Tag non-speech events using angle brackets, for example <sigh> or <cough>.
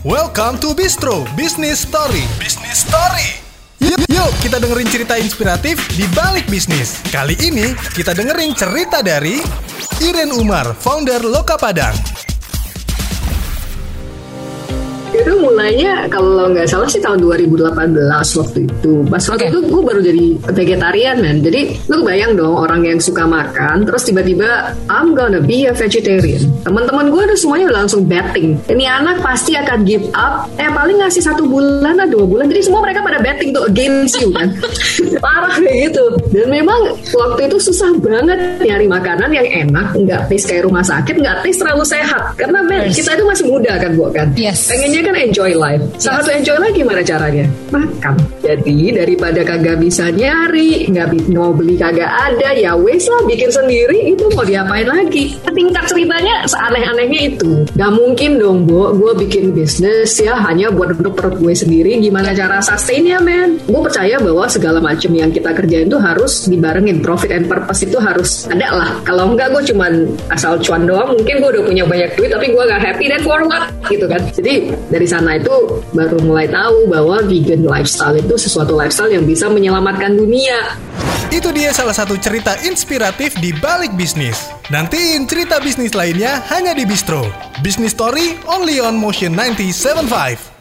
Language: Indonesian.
Welcome to Bistro Business Story. Business Story. Yuk, yuk kita dengerin cerita inspiratif di balik bisnis. Kali ini kita dengerin cerita dari Iren Umar, founder Loka Padang. Mulainya kalau nggak salah sih tahun 2018 waktu itu. Pas waktu Oke. itu gue baru jadi vegetarian man. Jadi lu bayang dong orang yang suka makan, terus tiba-tiba I'm gonna be a vegetarian. Teman-teman gue udah semuanya udah langsung betting. Ini anak pasti akan give up. Eh paling ngasih satu bulan atau dua bulan. Jadi semua mereka pada betting tuh against you kan. <laughs> Parah kayak gitu. Dan memang waktu itu susah banget nyari makanan yang enak, nggak taste kayak rumah sakit, nggak taste terlalu sehat. Karena men, Yes. kita itu masih muda kan, Bu kan. Yes. Pengennya kan enjoy life. Salah satu enjoy life gimana caranya? Makan. Jadi daripada kagak bisa nyari, nggak mau beli kagak ada, ya wes lah bikin sendiri. Itu mau diapain lagi? Tingkat ceritanya seaneh-anehnya itu. Gak mungkin dong, Bu. Gue bikin bisnis ya hanya buat untuk perut gue sendiri. Gimana cara sustainnya, men? Gue percaya bahwa segala macam yang kita kerjain itu harus dibarengin. Profit and purpose itu harus ada lah. Kalau enggak, gue cuman asal cuan doang. Mungkin gue udah punya banyak duit, tapi gue gak happy dan for what? Gitu kan. Jadi dari sana itu baru mulai tahu bahwa vegan lifestyle itu sesuatu lifestyle yang bisa menyelamatkan dunia. Itu dia salah satu cerita inspiratif di balik bisnis. Nantiin cerita bisnis lainnya hanya di Bistro. Business Story only on Motion 975.